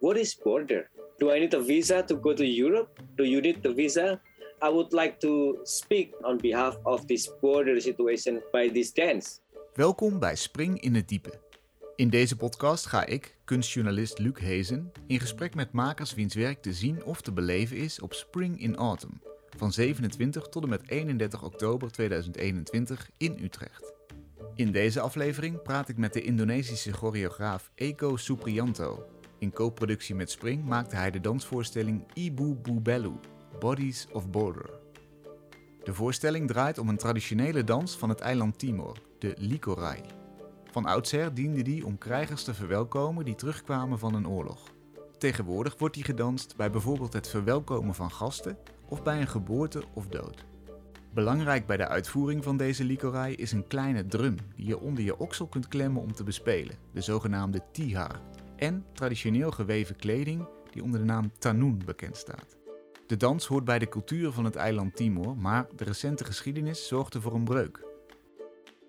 what is border? Do I need a visa to go to Europe? Do you need the visa? I would like to speak on behalf of this border situation by this dance. Welkom bij Spring in het Diepe. In deze podcast ga ik, kunstjournalist Luc Hezen, in gesprek met makers wiens werk te zien of te beleven is op Spring in Autumn van 27 tot en met 31 oktober 2021 in Utrecht. In deze aflevering praat ik met de Indonesische choreograaf Eko Suprianto. In co-productie met Spring maakte hij de dansvoorstelling Ibu Bubelu, Bodies of Border. De voorstelling draait om een traditionele dans van het eiland Timor, de Likorai. Van oudsher diende die om krijgers te verwelkomen die terugkwamen van een oorlog. Tegenwoordig wordt die gedanst bij bijvoorbeeld het verwelkomen van gasten of bij een geboorte of dood. Belangrijk bij de uitvoering van deze likorai is een kleine drum die je onder je oksel kunt klemmen om te bespelen, de zogenaamde tihar, en traditioneel geweven kleding die onder de naam tanun bekend staat. De dans hoort bij de cultuur van het eiland Timor, maar de recente geschiedenis zorgde voor een breuk.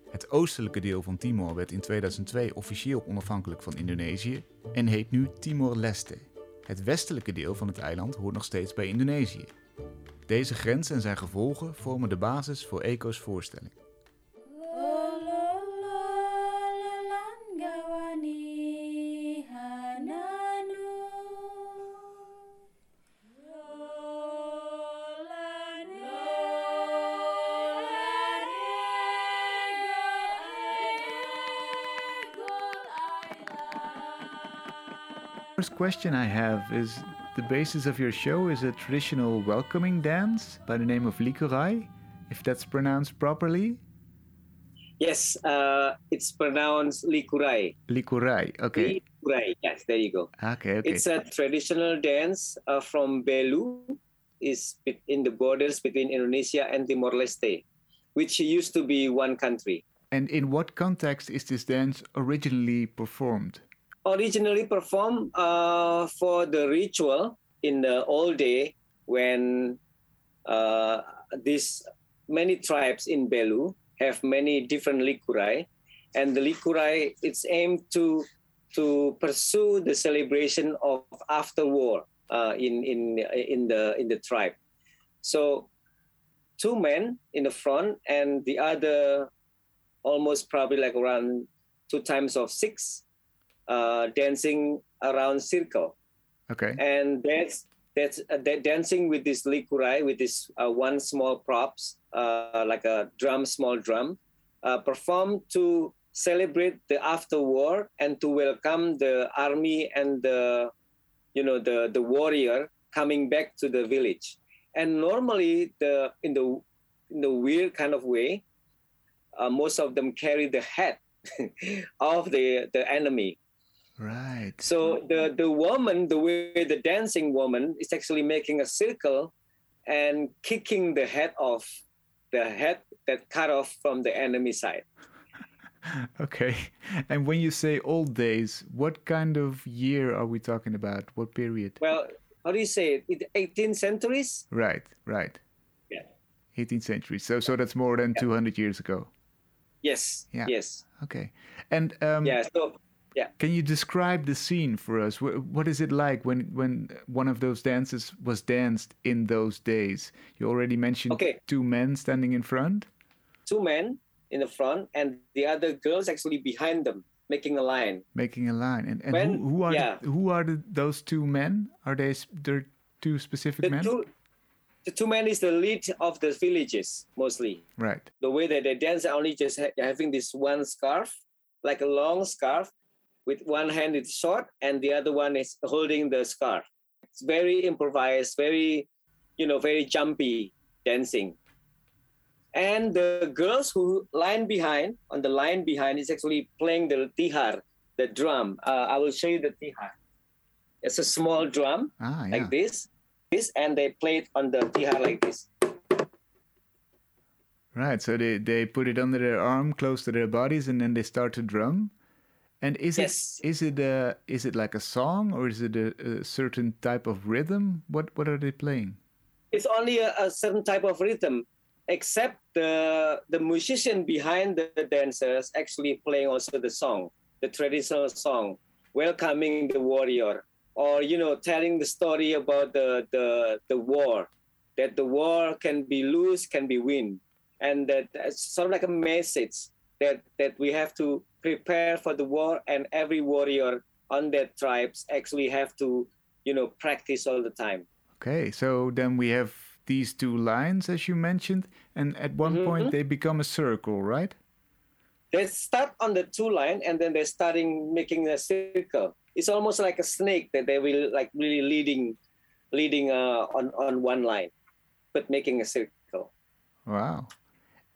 Het oostelijke deel van Timor werd in 2002 officieel onafhankelijk van Indonesië en heet nu Timor-Leste. Het westelijke deel van het eiland hoort nog steeds bij Indonesië. Deze grens en zijn gevolgen vormen de basis voor ECO's voorstelling. First question I have is the basis of your show is a traditional welcoming dance by the name of Likurai, if that's pronounced properly. Yes, uh, it's pronounced Likurai. Likurai, okay. Likurai, yes, there you go. Okay, okay. It's a traditional dance uh, from Belu, is in the borders between Indonesia and Timor Leste, which used to be one country. And in what context is this dance originally performed? Originally performed uh, for the ritual in the old day when uh, these many tribes in Belu have many different likurai, and the likurai it's aimed to to pursue the celebration of after war uh, in in in the in the tribe. So two men in the front and the other almost probably like around two times of six uh, dancing around circle. Okay. And that's that's uh, that dancing with this likurai with this uh, one small props uh, like a drum, small drum, uh, performed to celebrate the after war and to welcome the army and the you know the the warrior coming back to the village. And normally the in the in the weird kind of way, uh, most of them carry the head of the the enemy Right. So the the woman, the way the dancing woman is actually making a circle and kicking the head off, the head that cut off from the enemy side. okay. And when you say old days, what kind of year are we talking about? What period? Well, how do you say it? 18th centuries? Right, right. Yeah. 18th century. So so that's more than yeah. 200 years ago. Yes. Yeah. Yes. Okay. And um, yeah, so yeah. Can you describe the scene for us? What is it like when when one of those dances was danced in those days? You already mentioned okay. two men standing in front. Two men in the front, and the other girls actually behind them, making a line. Making a line, and, and when, who, who, are yeah. the, who are the, those two men? Are they they're two specific the men? Two, the two men is the lead of the villages mostly. Right. The way that they dance, only just ha- having this one scarf, like a long scarf, with one hand is short and the other one is holding the scarf. It's very improvised, very, you know, very jumpy dancing. And the girls who line behind, on the line behind, is actually playing the tihar, the drum. Uh, I will show you the tihar. It's a small drum ah, yeah. like this, this, and they play it on the tihar like this. Right. So they, they put it under their arm, close to their bodies, and then they start to drum. And is yes. it is it a is it like a song or is it a, a, certain type of rhythm? What what are they playing? It's only a, a, certain type of rhythm, except the the musician behind the dancers actually playing also the song, the traditional song, welcoming the warrior or you know telling the story about the the the war that the war can be lose can be win and that it's sort of like a message that that we have to prepare for the war and every warrior on that tribes actually have to you know practice all the time. Okay so then we have these two lines as you mentioned and at one mm-hmm. point they become a circle right? They start on the two line and then they're starting making a circle. It's almost like a snake that they will like really leading leading uh, on on one line but making a circle. Wow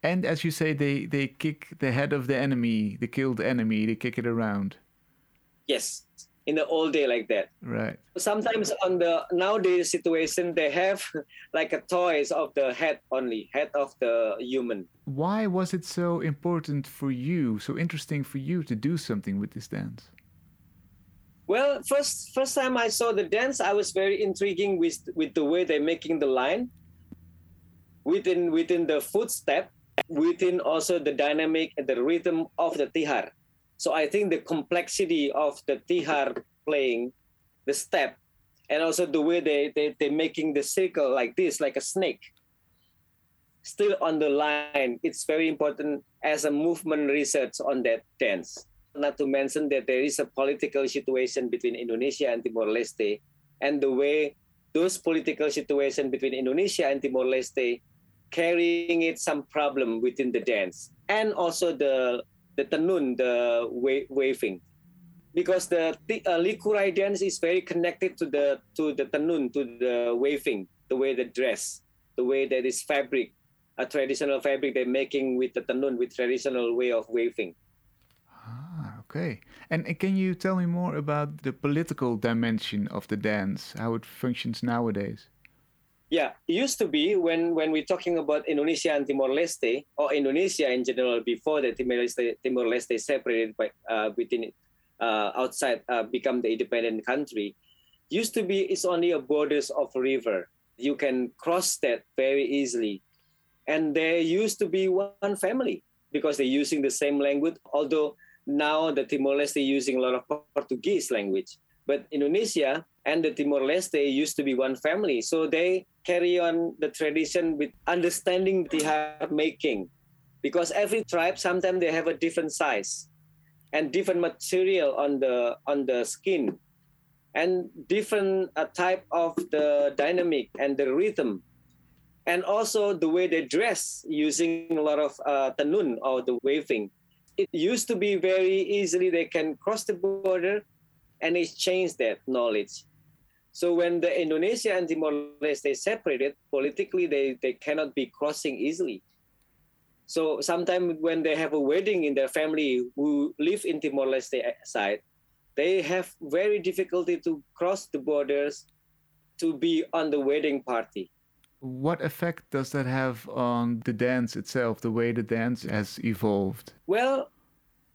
and as you say they they kick the head of the enemy they kill the killed enemy they kick it around. Yes in the old day like that. Right. Sometimes on the nowadays situation they have like a toys of the head only head of the human. Why was it so important for you so interesting for you to do something with this dance? Well first first time i saw the dance i was very intriguing with with the way they're making the line. Within within the footstep within also the dynamic and the rhythm of the tihar so I think the complexity of the tihar playing, the step, and also the way they, they, they're making the circle like this, like a snake, still on the line, it's very important as a movement research on that dance. Not to mention that there is a political situation between Indonesia and Timor-Leste, and the way those political situation between Indonesia and Timor-Leste carrying it some problem within the dance, and also the the tenun, the wa- waving, because the uh, likurai dance is very connected to the to the tenun, to the waving, the way they dress, the way that is fabric, a traditional fabric they're making with the tenun, with traditional way of waving. Ah, okay. And can you tell me more about the political dimension of the dance, how it functions nowadays? Yeah, it used to be when when we're talking about Indonesia and Timor Leste or Indonesia in general before the Timor Leste Timor Leste separated by uh, within uh, outside uh, become the independent country, used to be it's only a borders of a river. You can cross that very easily, and there used to be one family because they're using the same language. Although now the Timor Leste using a lot of Portuguese language, but Indonesia and the Timor Leste used to be one family. So they carry on the tradition with understanding tihar making. Because every tribe sometimes they have a different size and different material on the on the skin and different uh, type of the dynamic and the rhythm and also the way they dress using a lot of uh, tenun or the waving it used to be very easily they can cross the border and exchange that knowledge so when the Indonesia and Timor-Leste separated, politically they, they cannot be crossing easily. So sometimes when they have a wedding in their family who live in Timor-Leste side, they have very difficulty to cross the borders to be on the wedding party. What effect does that have on the dance itself, the way the dance has evolved? Well,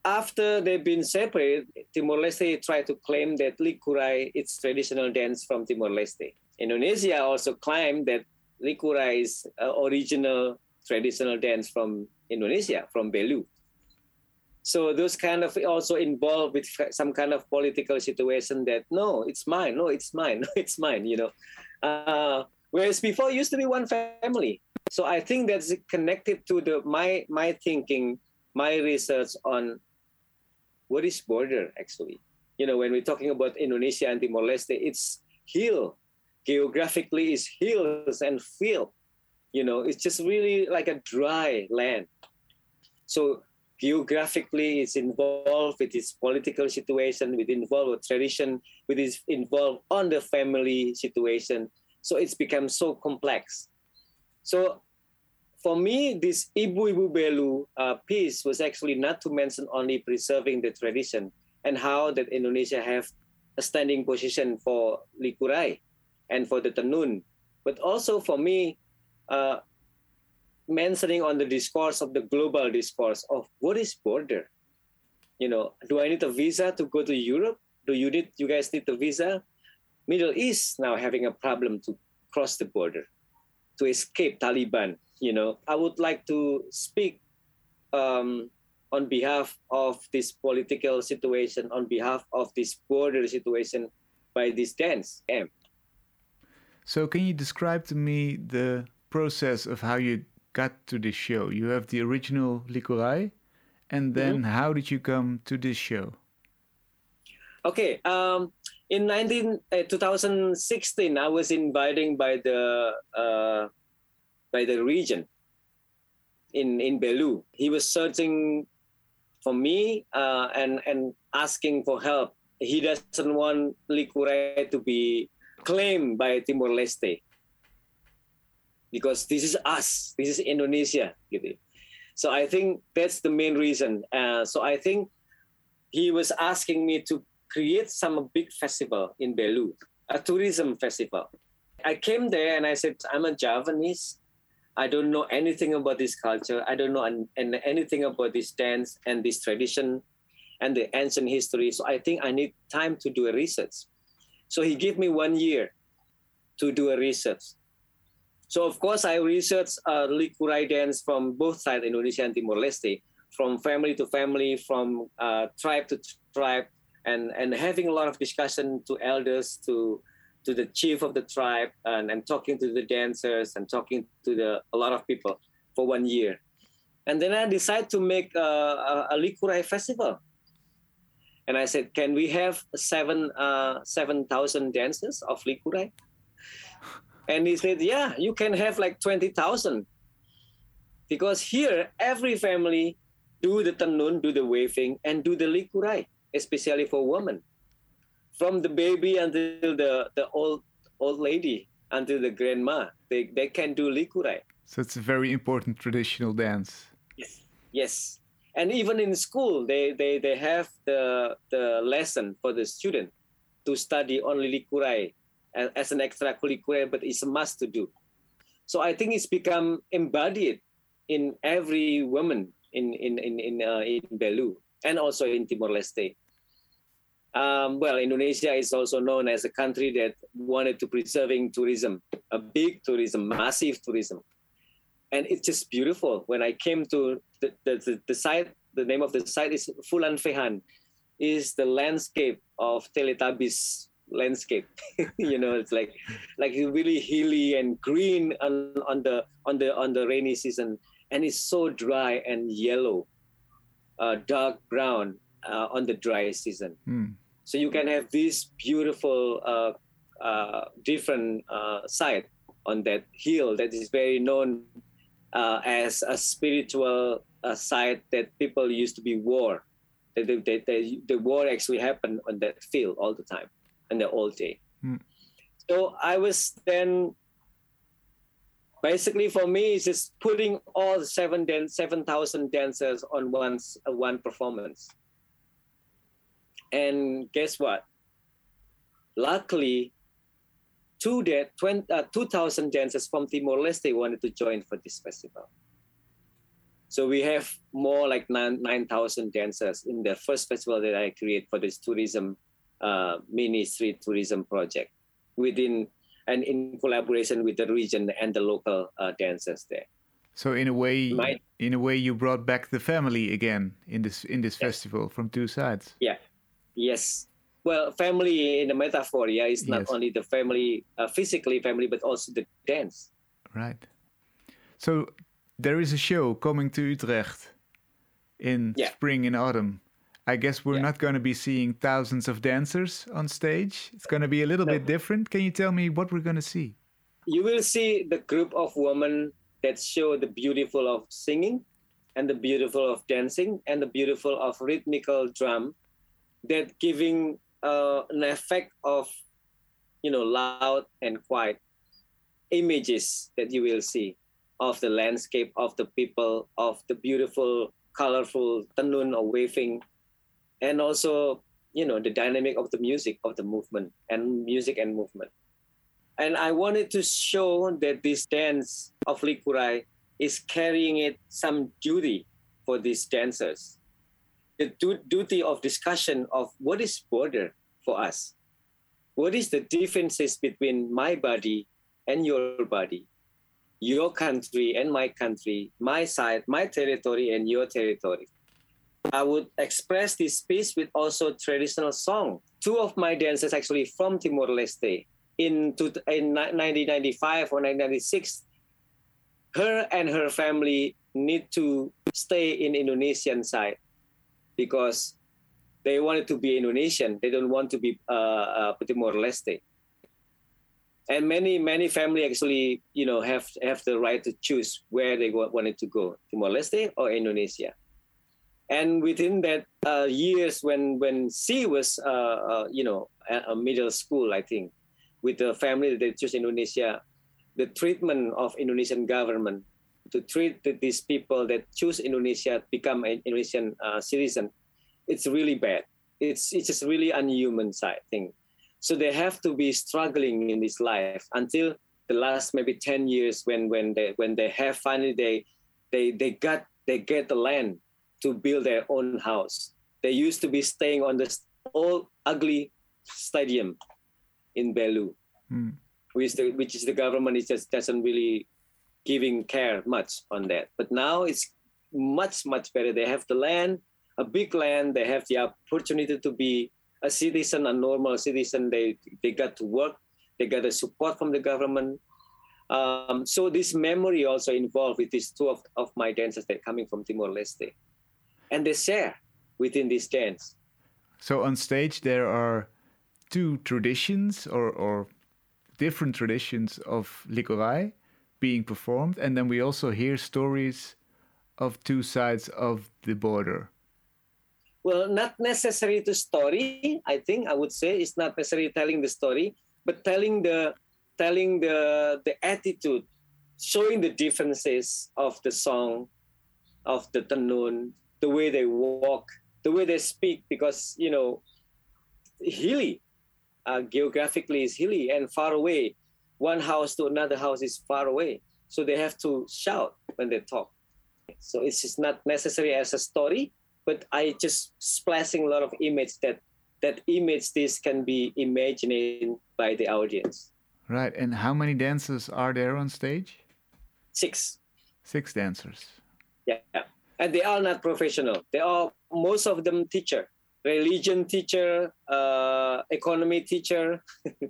after they've been separated, Timor-Leste tried to claim that Likurai is traditional dance from Timor-Leste. Indonesia also claimed that Likurai is uh, original traditional dance from Indonesia, from Belu. So those kind of also involved with some kind of political situation that no, it's mine, no, it's mine, no, it's mine, you know. Uh, whereas before used to be one family. So I think that's connected to the my my thinking, my research on what is border actually? You know, when we're talking about Indonesia and Timor Leste, it's hill. Geographically, it's hills and field. You know, it's just really like a dry land. So geographically, it's involved with its political situation, with involved with tradition, with its involved on the family situation. So it's become so complex. So for me, this Ibu Ibu Belu uh, piece was actually not to mention only preserving the tradition and how that Indonesia have a standing position for Likurai and for the Tenun, but also for me, uh, mentioning on the discourse of the global discourse of what is border. You know, do I need a visa to go to Europe? Do you need you guys need a visa? Middle East now having a problem to cross the border to escape Taliban you know, I would like to speak um, on behalf of this political situation, on behalf of this border situation, by this dance. Yeah. So, can you describe to me the process of how you got to this show? You have the original Likurai, and then Mm-hmm. how did you come to this show? Okay. Um, in 19, uh, 2016, I was invited by the uh, by the region in in Belu. He was searching for me uh, and and asking for help. He doesn't want Likurai to be claimed by Timor Leste because this is us. This is Indonesia. So I think that's the main reason. Uh, so I think he was asking me to create some big festival in Belu, a tourism festival. I came there and I said, I'm a Javanese. I don't know anything about this culture. I don't know an, an, anything about this dance and this tradition and the ancient history. So I think I need time to do a research. So he gave me one year to do a research. So of course I researched uh, Likurai dance from both sides, Indonesia and Timor Leste, from family to family, from uh, tribe to tribe, and and having a lot of discussion to elders, to to the chief of the tribe, and, and talking to the dancers and talking to the a lot of people for one year, and then I decided to make a, a, a Likurai festival. And I said, can we have seven uh, seven thousand dancers of Likurai? And he said, yeah, you can have like 20,000. Because here, every family do the tenun, do the waving, and do the likurai, especially for women. From the baby until the, the old old lady, until the grandma, they, they can do likurai. So it's a very important traditional dance. Yes. Yes. And even in school, they, they, they have the, the lesson for the student to study only likurai as, as an extracurricular, but it's a must to do. So I think it's become embodied in every woman in in in in, uh, in Belu and also in Timor Leste. Um, well, Indonesia is also known as a country that wanted to preserving tourism, a big tourism, massive tourism, and it's just beautiful. When I came to the the, the, the site, the name of the site is Fulan Fehan, is the landscape of Teletubbies landscape. you know, it's like like really hilly and green on, on the on the on the rainy season, and it's so dry and yellow, uh, dark brown uh, on the dry season. Hmm. So you can have this beautiful uh, uh, different uh, site on that hill that is very known uh, as a spiritual uh, site that people used to be war. The, the, war actually happened on that field all the time in the old day. Hmm. So I was then basically for me it's just putting all seven dan- seven thousand dancers on one uh, one performance. And guess what? Luckily, two da- 20, uh, 2,000 dancers from Timor Leste wanted to join for this festival. So we have more like nine 9,000 dancers in the first festival that I create for this tourism, uh, mini street tourism project within and in collaboration with the region and the local uh, dancers there. So in a way, My- in a way, you brought back the family again in this in this festival from two sides. Yes. Well, family in the metaphor, yeah, is not Yes. only the family, uh, physically family, but also the dance. Right. So there is a show coming to Utrecht in Yeah. spring and autumn. I guess we're Yeah. not going to be seeing thousands of dancers on stage. It's going to be a little No. bit different. Can you tell me what we're going to see? You will see the group of women that show the beautiful of singing and the beautiful of dancing and the beautiful of rhythmical drum that giving uh, an effect of, you know, loud and quiet images that you will see of the landscape, of the people, of the beautiful, colorful tenun or waving, and also, you know, the dynamic of the music, of the movement and music and movement. And I wanted to show that this dance of Likurai is carrying it some duty for these dancers. The du- duty of discussion of what is border for us. What is the differences between my body and your body? Your country and my country, my side, my territory and your territory. I would express this piece with also traditional song two of my dancers actually from Timor Leste in, to, in 1995 or 1996. Her and her family need to stay in Indonesian side because they wanted to be Indonesian. They don't want to be uh, uh, Timor Leste. And many many family actually you know have have the right to choose where they wanted to go, Timor Leste or Indonesia. And within that uh, years when when she was uh, uh, you know a middle school, I think, with the family that choose Indonesia, the treatment of Indonesian government to treat these people that choose Indonesia become an Indonesian uh, citizen, it's really bad. It's it's just really unhuman side thing. So they have to be struggling in this life until the last maybe 10 years when when they when they have finally they they they got they get the land to build their own house. They used to be staying on this old ugly stadium in Belu, mm. which, the, which is the government is just doesn't really giving care much on that. But now it's much much better. They have the land, a big land. They have the opportunity to be a citizen, a normal citizen. They they got to work. They got the support from the government. Um, so this memory also involved with these two of, of my dancers that coming from Timor Leste, and they share within this dance. So on stage there are two traditions or, or different traditions of Likurai being performed, and then we also hear stories of two sides of the border. Well, not necessarily the story. I think I would say it's not necessarily telling the story, but telling the telling the the attitude, showing the differences of the song, of the tenun, the way they walk, the way they speak, because you know, hilly, uh, geographically is hilly and far away one house to another house is far away. So they have to shout when they talk. So it's just not necessary as a story, but I just splashing a lot of image that that image this can be imagined by the audience. Right. And how many dancers are there on stage? Six. Six dancers. Yeah. And they are not professional. They are most of them teacher, religion teacher, uh, economy teacher.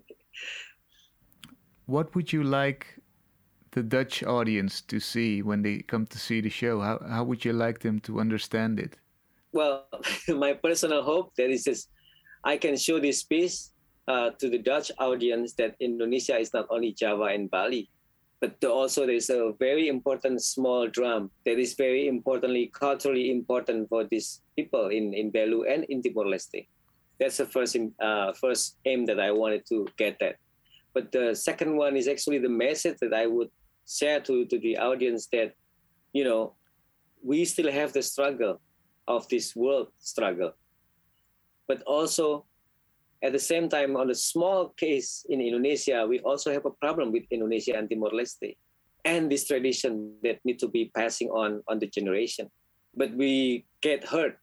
what would you like the Dutch audience to see when they come to see the show? How, how would you like them to understand it? Well, my personal hope that is just I can show this piece uh, to the Dutch audience that Indonesia is not only Java and Bali, but also there's a very important small drum that is very importantly culturally important for these people in, in Belu and in Timor-Leste. That's the first uh, first aim that I wanted to get that. But the second one is actually the message that I would share to, to the audience that, you know, we still have the struggle of this world struggle. But also, at the same time, on a small case in Indonesia, we also have a problem with Indonesia and Timor Leste and this tradition that need to be passing on on the generation. But we get hurt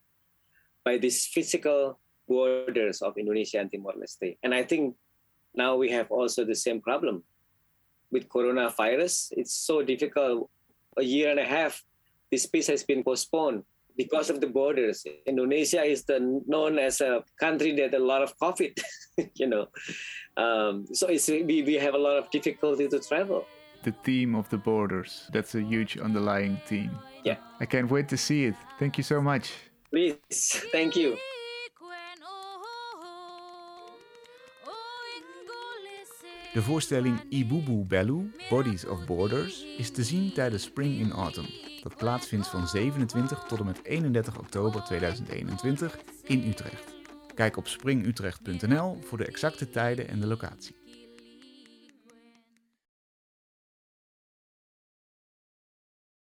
by these physical borders of Indonesia and Timor Leste. And I think now we have also the same problem with coronavirus. It's so difficult. A year and a half, this piece has been postponed because of the borders. Indonesia is the, known as a country that a lot of COVID, you know. Um, so it's, we, we have a lot of difficulty to travel. The theme of the borders, that's a huge underlying theme. Yeah. I can't wait to see it. Thank you so much. Please, thank you. De voorstelling Ibubu Bellu, Bodies of Borders, is te zien tijdens Spring in Autumn, dat plaatsvindt van 27 tot en met 31 oktober 2021 in Utrecht. Kijk op springutrecht.nl voor de exacte tijden en de locatie.